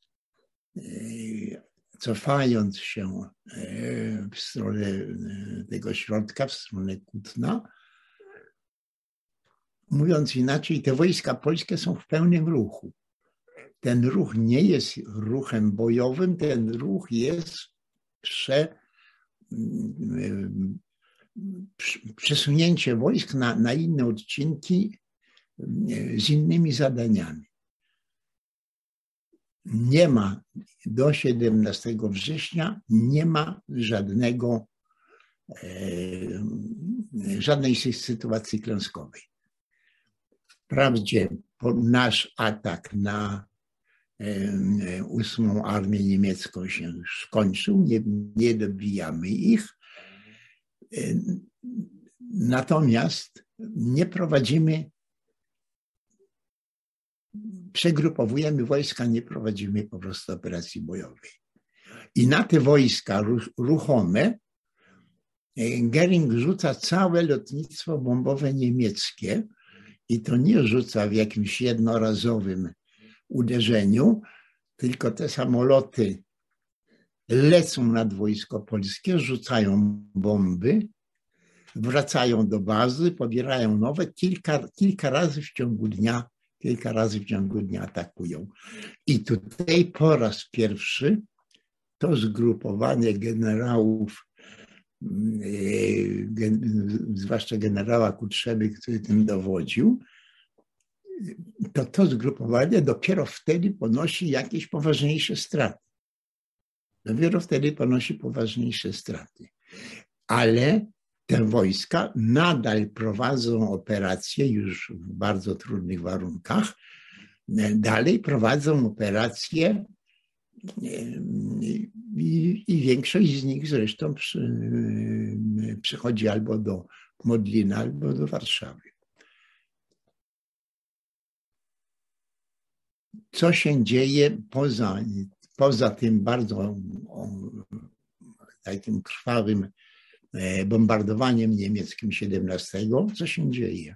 cofając się e, w stronę e, tego środka, w stronę Kutna, mówiąc inaczej, te wojska polskie są w pełnym ruchu. Ten ruch nie jest ruchem bojowym, ten ruch jest prze, przesunięcie wojsk na, na inne odcinki z innymi zadaniami nie ma do 17 września nie ma żadnego, e, żadnej sytuacji klęskowej. Wprawdzie nasz atak na e, ósmą armię niemiecką się skończył, nie, nie dobijamy ich. E, natomiast nie prowadzimy przegrupowujemy wojska, nie prowadzimy po prostu operacji bojowej. I na te wojska ruchome Gering rzuca całe lotnictwo bombowe niemieckie i to nie rzuca w jakimś jednorazowym uderzeniu, tylko te samoloty lecą nad wojsko polskie, rzucają bomby, wracają do bazy, pobierają nowe, kilka, kilka razy w ciągu dnia, kilka razy w ciągu dnia atakują. I tutaj po raz pierwszy to zgrupowanie generałów, mm, zwłaszcza generała Kutrzeby, który tym dowodził, to to zgrupowanie dopiero wtedy ponosi jakieś poważniejsze straty. Dopiero wtedy ponosi poważniejsze straty. Ale te wojska nadal prowadzą operacje już w bardzo trudnych warunkach. Dalej prowadzą operacje i, i większość z nich zresztą przy, przychodzi albo do Modlina, albo do Warszawy. Co się dzieje poza, poza tym bardzo takim krwawym bombardowaniem niemieckim 17? Co się dzieje?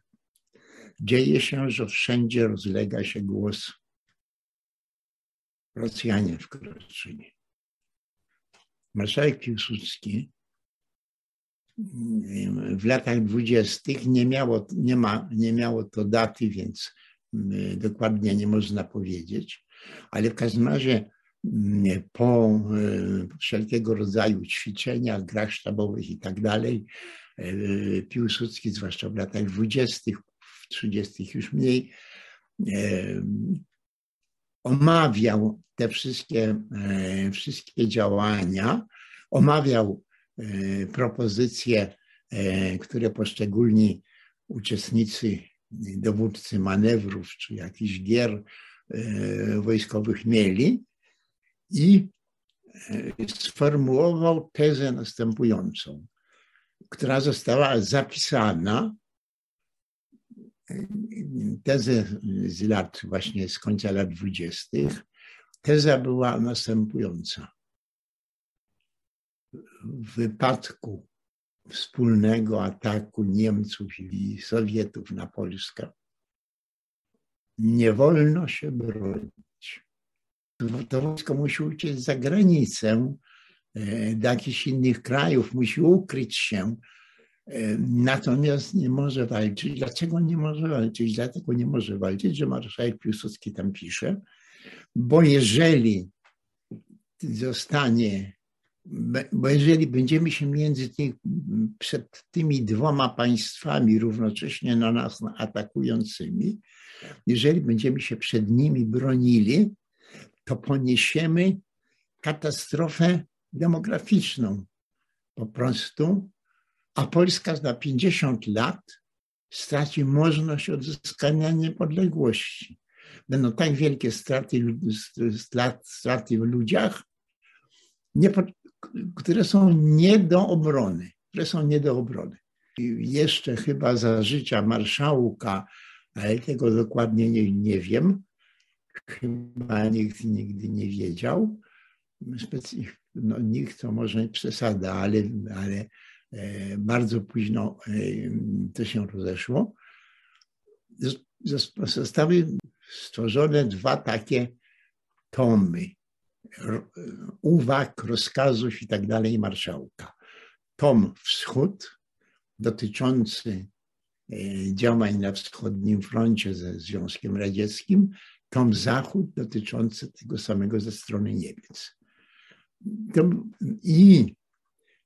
Dzieje się, że wszędzie rozlega się głos Rosjanie wkroczyli. Marszałek Piłsudski w latach dwudziestych nie miało, nie, ma, nie miało to daty, więc mm, dokładnie nie można powiedzieć, ale w każdym razie po e, wszelkiego rodzaju ćwiczeniach, grach sztabowych i tak dalej, e, Piłsudski, zwłaszcza w latach dwudziestych, w trzydziestych już mniej, e, omawiał te wszystkie, wszystkie działania, omawiał propozycje, które poszczególni uczestnicy, dowódcy manewrów czy jakichś gier wojskowych mieli i sformułował tezę następującą, która została zapisana tezę z lat, właśnie z końca lat dwudziestych. Teza była następująca. W wypadku wspólnego ataku Niemców i Sowietów na Polskę nie wolno się bronić. To wojsko musi uciec za granicę e, do jakichś innych krajów, musi ukryć się, Natomiast nie może walczyć. Dlaczego nie może walczyć? Dlatego nie może walczyć, że marszałek Piłsudski tam pisze, bo jeżeli zostanie, bo jeżeli będziemy się między przed tymi dwoma państwami równocześnie na nas atakującymi, jeżeli będziemy się przed nimi bronili, to poniesiemy katastrofę demograficzną. Po prostu a Polska za 50 lat straci możliwość odzyskania niepodległości. Będą tak wielkie straty, straty w ludziach, które są nie do obrony, które są nie do obrony. Jeszcze chyba za życia marszałka, ale tego dokładnie nie, nie wiem, chyba nikt nigdy nie wiedział. No, nikt to może przesada, ale, ale E, bardzo późno e, to się rozeszło. Zostały stworzone dwa takie tomy uwag, rozkazów i tak dalej marszałka. Tom Wschód dotyczący e, działań na wschodnim froncie ze Związkiem Radzieckim, tom Zachód dotyczący tego samego ze strony Niemiec. I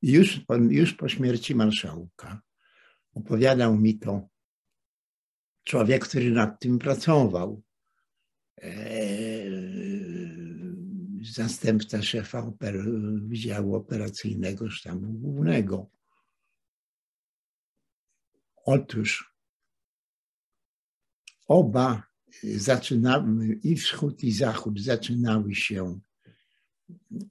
już, już po śmierci marszałka opowiadał mi to człowiek, który nad tym pracował. Eee, zastępca szefa oper, Wydziału Operacyjnego Sztabu Głównego. Otóż oba i wschód, i zachód zaczynały się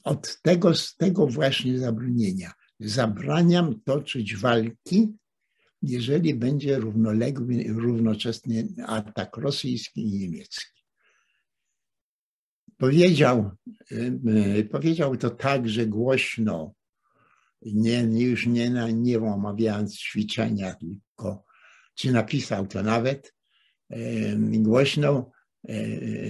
od tego, z tego właśnie zabronienia zabraniam toczyć walki, jeżeli będzie równoległy, równocześnie atak rosyjski i niemiecki. Powiedział, powiedział to także głośno nie, już nie, nie omawiając ćwiczenia, tylko czy napisał to nawet głośno,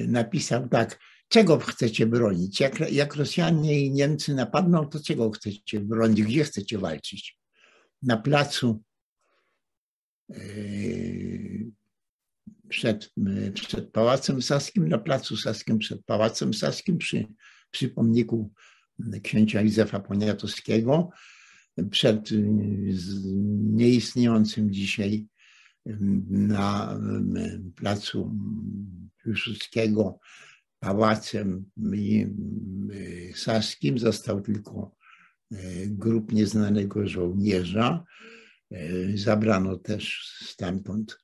napisał tak, czego chcecie bronić? Jak, jak Rosjanie i Niemcy napadną, to czego chcecie bronić? Gdzie chcecie walczyć? Na placu przed, przed Pałacem Saskim, na placu Saskim, przed Pałacem Saskim, przy, przy pomniku księcia Józefa Poniatowskiego, przed nieistniejącym dzisiaj na placu Piłsudskiego pałacem saskim został tylko grób nieznanego żołnierza. Zabrano też stamtąd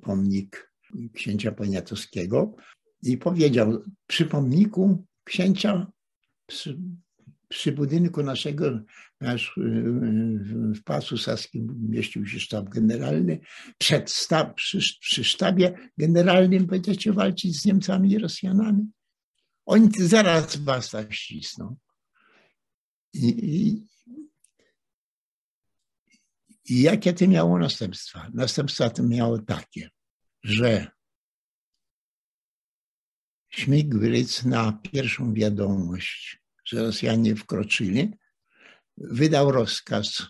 pomnik księcia Poniatowskiego i powiedział przy pomniku księcia przy, budynku naszego, nasz, w Pałacu Saskim mieścił się sztab generalny. Przed stab, przy, przy sztabie generalnym będziecie walczyć z Niemcami i Rosjanami. Oni zaraz was tak ścisną. I, i, I jakie to miało następstwa? Następstwa to miało takie, że Śmigryc na pierwszą wiadomość że Rosjanie wkroczyli, wydał rozkaz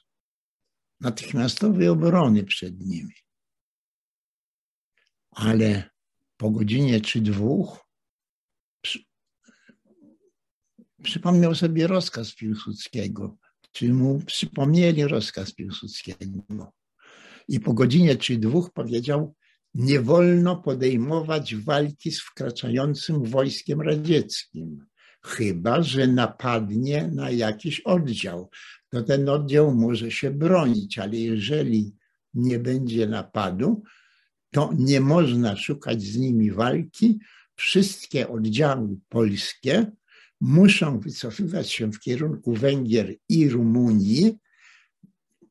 natychmiastowej obrony przed nimi. Ale po godzinie czy dwóch przy, przypomniał sobie rozkaz Piłsudskiego, czy mu przypomnieli rozkaz Piłsudskiego. I po godzinie czy dwóch powiedział, nie wolno podejmować walki z wkraczającym wojskiem radzieckim chyba że napadnie na jakiś oddział. To ten oddział może się bronić, ale jeżeli nie będzie napadu, to nie można szukać z nimi walki. Wszystkie oddziały polskie muszą wycofywać się w kierunku Węgier i Rumunii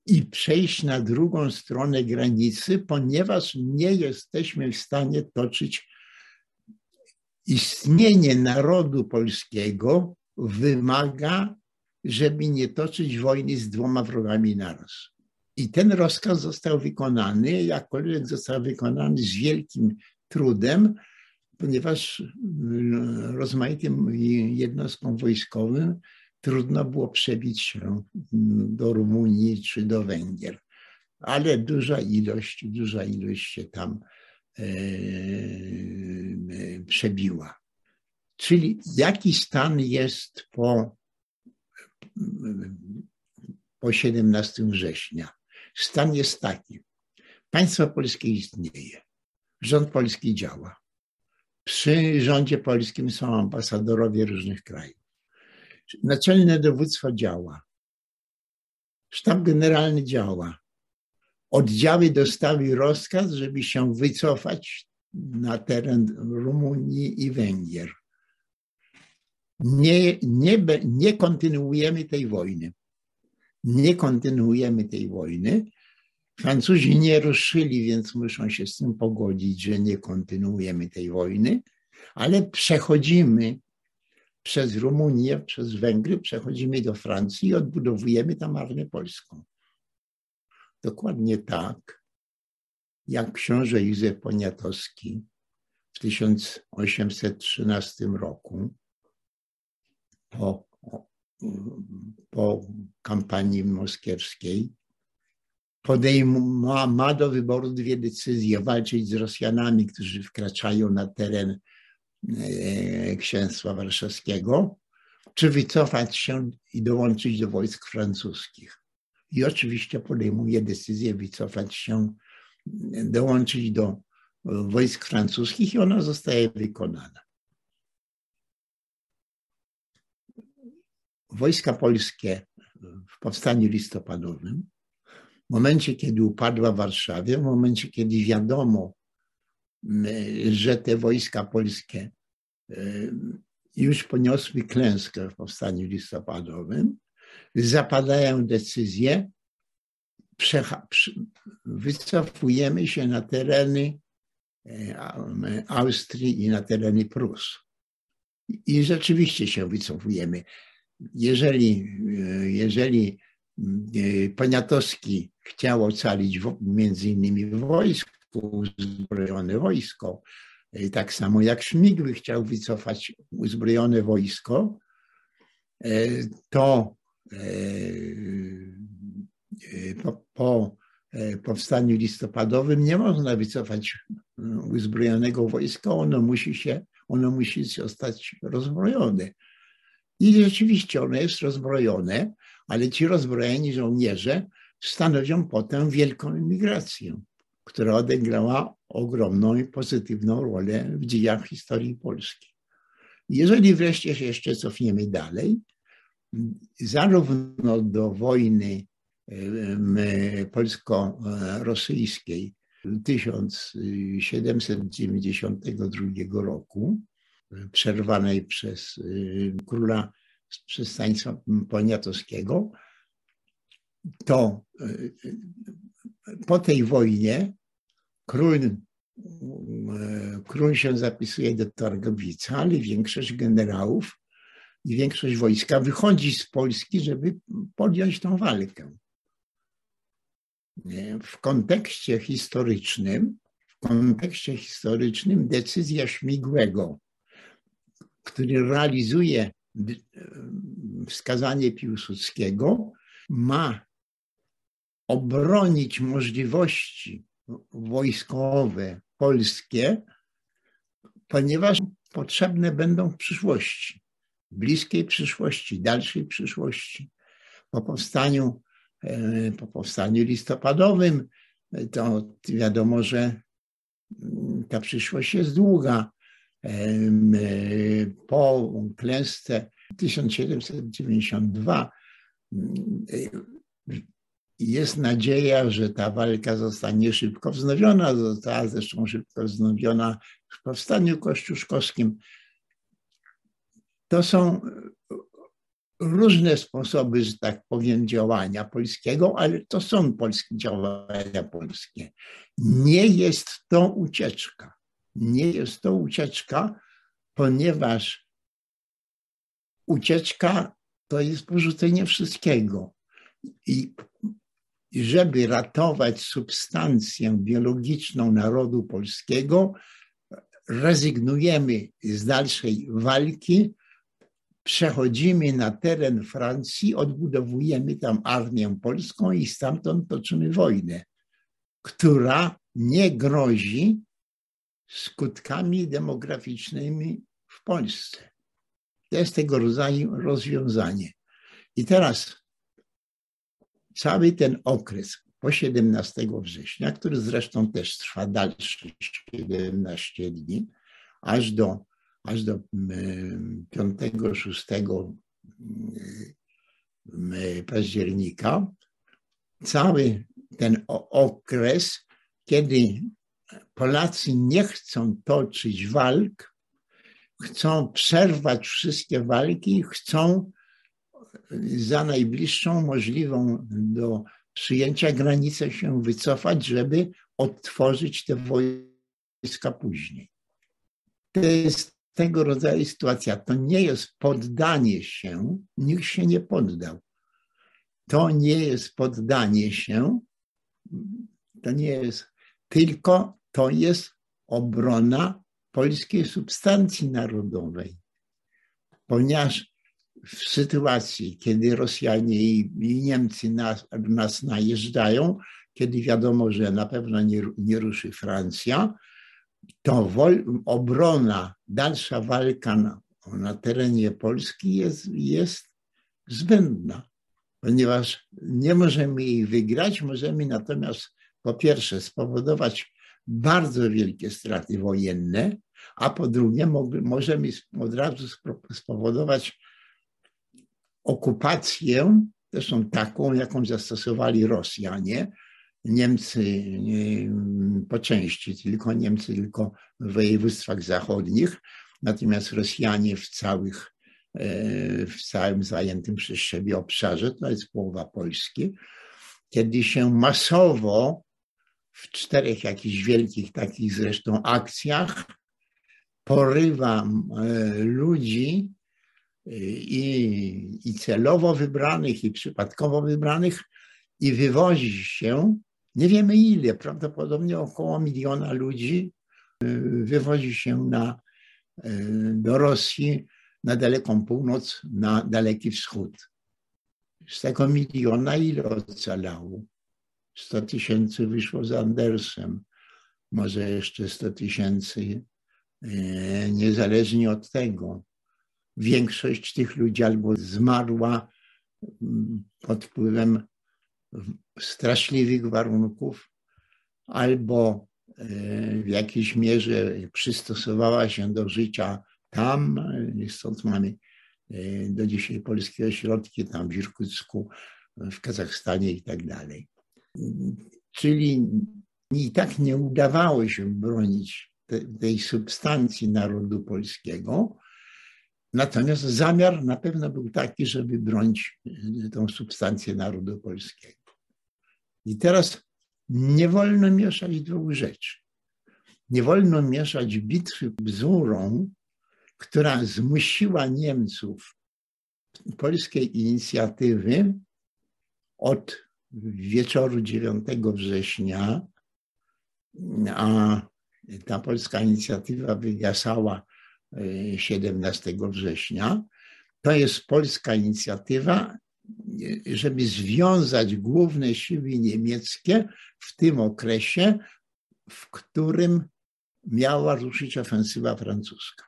i przejść na drugą stronę granicy, ponieważ nie jesteśmy w stanie toczyć istnienie narodu polskiego wymaga, żeby nie toczyć wojny z dwoma wrogami naraz. I ten rozkaz został wykonany, jakkolwiek został wykonany z wielkim trudem, ponieważ rozmaitym jednostkom wojskowym trudno było przebić się do Rumunii czy do Węgier. Ale duża ilość, duża ilość się tam przebiła. Czyli jaki stan jest po, po 17 września? Stan jest taki. Państwo polskie istnieje. Rząd polski działa. Przy rządzie polskim są ambasadorowie różnych krajów. Naczelne dowództwo działa. Sztab generalny działa oddziały dostały rozkaz, żeby się wycofać na teren Rumunii i Węgier. Nie, nie, nie kontynuujemy tej wojny. Nie kontynuujemy tej wojny. Francuzi nie ruszyli, więc muszą się z tym pogodzić, że nie kontynuujemy tej wojny, ale przechodzimy przez Rumunię, przez Węgry, przechodzimy do Francji i odbudowujemy tam armię polską. Dokładnie tak, jak książę Józef Poniatowski w 1813 roku po, po kampanii moskiewskiej podejmuje, ma do wyboru dwie decyzje: walczyć z Rosjanami, którzy wkraczają na teren e, księstwa warszawskiego, czy wycofać się i dołączyć do wojsk francuskich i oczywiście podejmuje decyzję wycofać się, dołączyć do wojsk francuskich i ona zostaje wykonana. Wojska polskie w powstaniu listopadowym, w momencie, kiedy upadła Warszawa, w momencie, kiedy wiadomo, że te wojska polskie już poniosły klęskę w powstaniu listopadowym, zapadają decyzje, wycofujemy się na tereny e, Austrii i na tereny Prus. I rzeczywiście się wycofujemy. jeżeli, jeżeli Poniatowski chciał ocalić między innymi wojsko, uzbrojone wojsko, tak samo jak Szmigły chciał wycofać uzbrojone wojsko, to po, po powstaniu listopadowym nie można wycofać uzbrojonego wojska, ono musi się, ono musi zostać rozbrojone. I rzeczywiście ono jest rozbrojone, ale ci rozbrojeni żołnierze stanowią potem wielką imigrację, która odegrała ogromną i pozytywną rolę w dziejach historii Polski. Jeżeli wreszcie się jeszcze cofniemy dalej, zarówno do wojny polsko-rosyjskiej 1792 roku, przerwanej przez króla przez Stanisława Poniatowskiego, to po tej wojnie król, y, król się zapisuje do Targowica, ale większość generałów i większość wojska wychodzi z Polski, żeby podjąć tą walkę. W kontekście historycznym, w kontekście historycznym decyzja Śmigłego, który realizuje wskazanie Piłsudskiego, ma obronić możliwości wojskowe polskie, ponieważ potrzebne będą w przyszłości, bliskiej przyszłości, dalszej przyszłości. Po powstaniu, e, po powstaniu listopadowym to wiadomo, że ta przyszłość jest długa. Po klęsce 1792 jest nadzieja, że ta walka zostanie szybko wznowiona. Została zresztą szybko wznowiona w powstaniu kościuszkowskim. To są różne sposoby, że tak powiem, działania polskiego, ale to są polskie działania polskie. Nie jest to ucieczka. Nie jest to ucieczka, ponieważ ucieczka to jest porzucenie wszystkiego. I żeby ratować substancję biologiczną narodu polskiego, rezygnujemy z dalszej walki, przechodzimy na teren Francji, odbudowujemy tam armię polską i stamtąd toczymy wojnę, która nie grozi skutkami demograficznymi w Polsce. To jest tego rodzaju rozwiązanie. I teraz cały ten okres po 17 września, który zresztą też trwa dalsze 17 dni, aż do, aż do 5-6 października, cały ten okres, kiedy Polacy nie chcą toczyć walk, chcą przerwać wszystkie walki, chcą za najbliższą możliwą do przyjęcia granicę się wycofać, żeby odtworzyć te wojska później. To jest tego rodzaju sytuacja. To nie jest poddanie się, nikt się nie poddał. To nie jest poddanie się, to nie jest, tylko to jest obrona polskiej substancji narodowej. Ponieważ w sytuacji, kiedy Rosjanie i Niemcy nas, nas najeżdżają, kiedy wiadomo, że na pewno nie, nie ruszy Francja, to wol, obrona, dalsza walka na, na terenie Polski jest, jest zbędna, ponieważ nie możemy jej wygrać, możemy natomiast po pierwsze spowodować bardzo wielkie straty wojenne, a po drugie możemy od razu spowodować okupację, zresztą taką, jaką zastosowali Rosjanie, Niemcy po części, tylko Niemcy tylko w województwach zachodnich, natomiast Rosjanie w całych, e, w całym zajętym przez siebie obszarze, to jest połowa Polski, kiedy się masowo w czterech jakichś wielkich takich zresztą akcjach porywa e, ludzi i, i celowo wybranych, i przypadkowo wybranych, i wywozi się, nie wiemy ile, prawdopodobnie około miliona ludzi wywozi się na, do Rosji, na daleką północ, na daleki wschód. Z tego miliona ile ocalało? 100 tysięcy wyszło z Andersem, może jeszcze 100 tysięcy, e, niezależnie od tego. Większość tych ludzi albo zmarła mm, pod wpływem straszliwych warunków, albo e, w jakiejś mierze przystosowała się do życia tam, stąd mamy e, do dzisiaj polskie ośrodki, tam w Irkucku, w Kazachstanie i tak dalej. Czyli i tak nie udawało się bronić te, tej substancji narodu polskiego, natomiast zamiar na pewno był taki, żeby bronić e, tą substancję narodu polskiego. I teraz nie wolno mieszać dwóch rzeczy. Nie wolno mieszać bitwy bzurą, która zmusiła Niemców polskiej inicjatywy od wieczoru 9 września, a ta polska inicjatywa wygasała 17 e, września. To jest polska inicjatywa, żeby związać główne siły niemieckie w tym okresie, w którym miała ruszyć ofensywa francuska.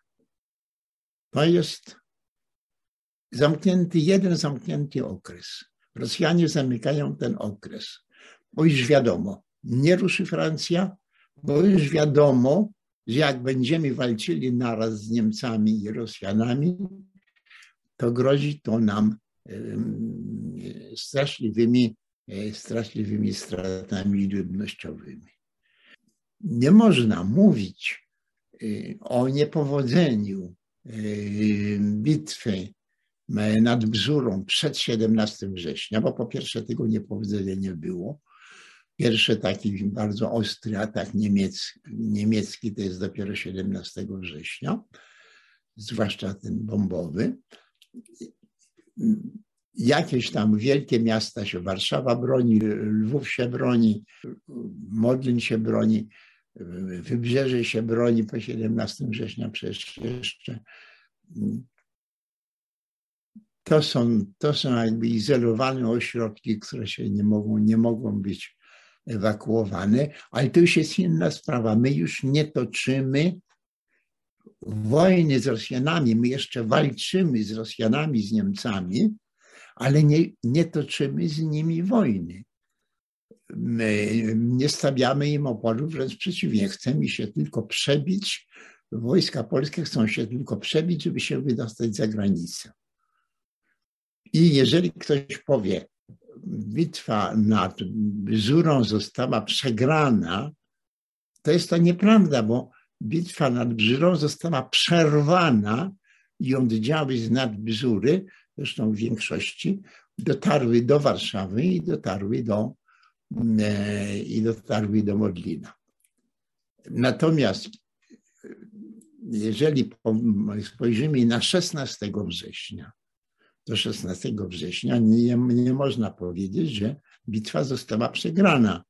To jest zamknięty, jeden zamknięty okres. Rosjanie zamykają ten okres, bo już wiadomo, nie ruszy Francja, bo już wiadomo, że jak będziemy walczyli naraz z Niemcami i Rosjanami, to grozi to nam straszliwymi, e, straszliwymi stratami ludnościowymi. Nie można mówić e, o niepowodzeniu e, bitwy nad Bzurą przed 17 września, bo po pierwsze tego niepowodzenia nie było. Pierwszy taki bardzo ostry atak niemiecki, niemiecki to jest dopiero 17 września, zwłaszcza ten bombowy. Jakieś tam wielkie miasta się, Warszawa broni, Lwów się broni, Modlin się broni, Wybrzeże się broni po 17 września przecież jeszcze to są, to są jakby izolowane ośrodki, które się nie mogą, nie mogą być ewakuowane, ale to już jest inna sprawa. My już nie toczymy wojny z Rosjanami, my jeszcze walczymy z Rosjanami, z Niemcami, ale nie, nie toczymy z nimi wojny. My nie stawiamy im oporu, wręcz przeciwnie, chcemy się tylko przebić, wojska polskie chcą się tylko przebić, żeby się wydostać za granicę. I jeżeli ktoś powie, bitwa nad Bzurą została przegrana, to jest to nieprawda, bo bitwa nad Bzurą została przerwana i oddziały z nad Bzury, zresztą w większości, dotarły do Warszawy i dotarły do, e, i dotarły do Modlina. Natomiast jeżeli spojrzymy na 16 września, do 16 września nie, nie można powiedzieć, że bitwa została przegrana.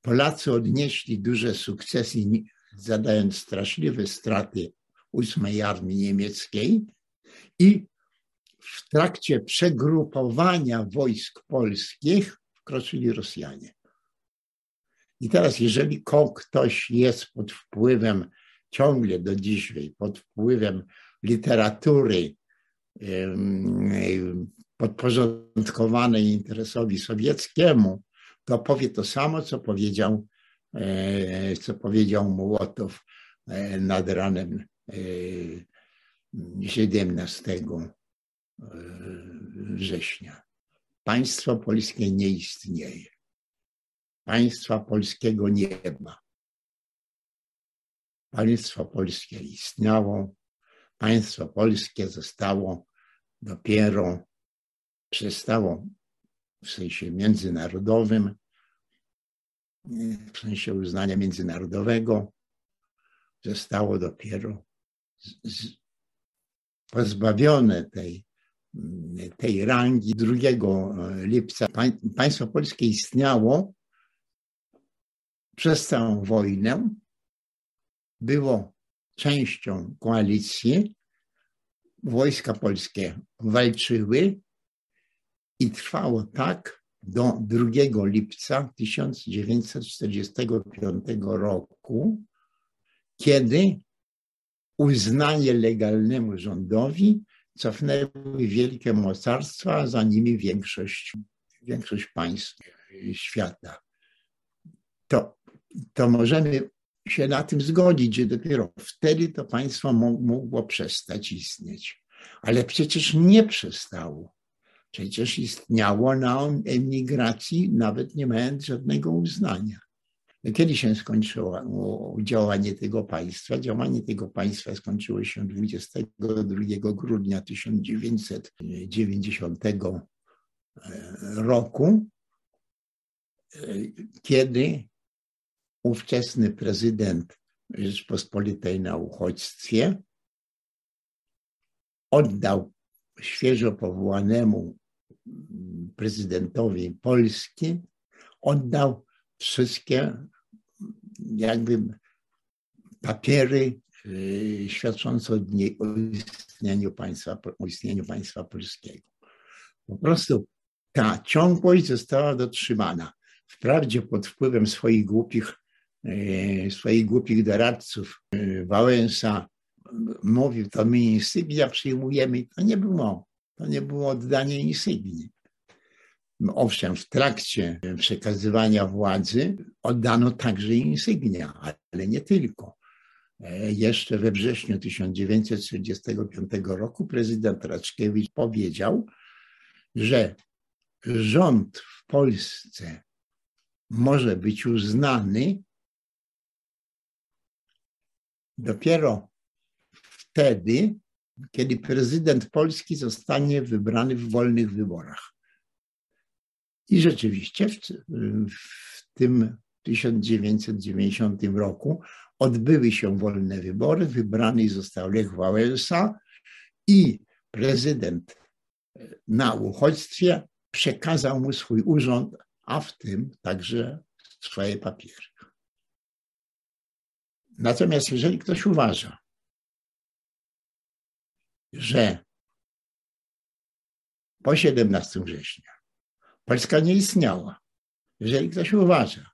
Polacy odnieśli duże sukcesy, zadając straszliwe straty ósmej armii niemieckiej i w trakcie przegrupowania wojsk polskich wkroczyli Rosjanie. I teraz, jeżeli ktoś jest pod wpływem, ciągle do dzisiaj, pod wpływem literatury, podporządkowanej interesowi sowieckiemu, to powie to samo, co powiedział, co powiedział Mołotow e, nad ranem 17 e, września. Państwo polskie nie istnieje. Państwa polskiego nie ma. Państwo polskie istniało, państwo polskie zostało dopiero, przestało w sensie międzynarodowym, w sensie uznania międzynarodowego, zostało dopiero z, z, pozbawione tej, tej rangi. 2 lipca państwo polskie istniało. Przez całą wojnę, było częścią koalicji, wojska polskie walczyły i trwało tak do 2 lipca 1945 roku, kiedy uznanie legalnemu rządowi cofnęły wielkie mocarstwa, a za nimi większość, większość państw świata. To, to możemy się na tym zgodzić, że dopiero wtedy to państwo mogło przestać istnieć. Ale przecież nie przestało. Przecież istniało na emigracji, nawet nie mając żadnego uznania. Kiedy się skończyło działanie tego państwa? Działanie tego państwa skończyło się 22 grudnia 1990 roku, kiedy ówczesny prezydent Rzeczpospolitej na uchodźstwie oddał świeżo powołanemu prezydentowi Polski, oddał wszystkie jakby papiery y, świadczące o istnieniu państwa, o istnieniu państwa polskiego. Po prostu ta ciągłość została dotrzymana. Wprawdzie pod wpływem swoich głupich, y, swoich głupich doradców y, Wałęsa mówił, to my insygnia przyjmujemy. To nie było, to nie było oddanie insygnii. Owszem, w trakcie przekazywania władzy oddano także insygnia, ale nie tylko. E, jeszcze we wrześniu 1945 roku prezydent Raczkiewicz powiedział, że rząd w Polsce może być uznany dopiero wtedy, kiedy prezydent Polski zostanie wybrany w wolnych wyborach. I rzeczywiście w, w tym 1990 roku odbyły się wolne wybory. Wybrany został Lech Wałęsa i prezydent na uchodźstwie przekazał mu swój urząd, a w tym także swoje papiery. Natomiast jeżeli ktoś uważa, że po 17 września Polska nie istniała. Jeżeli ktoś uważa,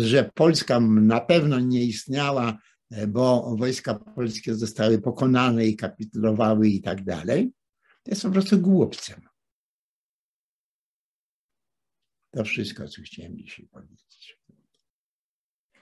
że Polska na pewno nie istniała, bo wojska polskie zostały pokonane i kapitulowały i tak dalej, to jest po prostu głupcem. To wszystko, co chciałem dzisiaj powiedzieć.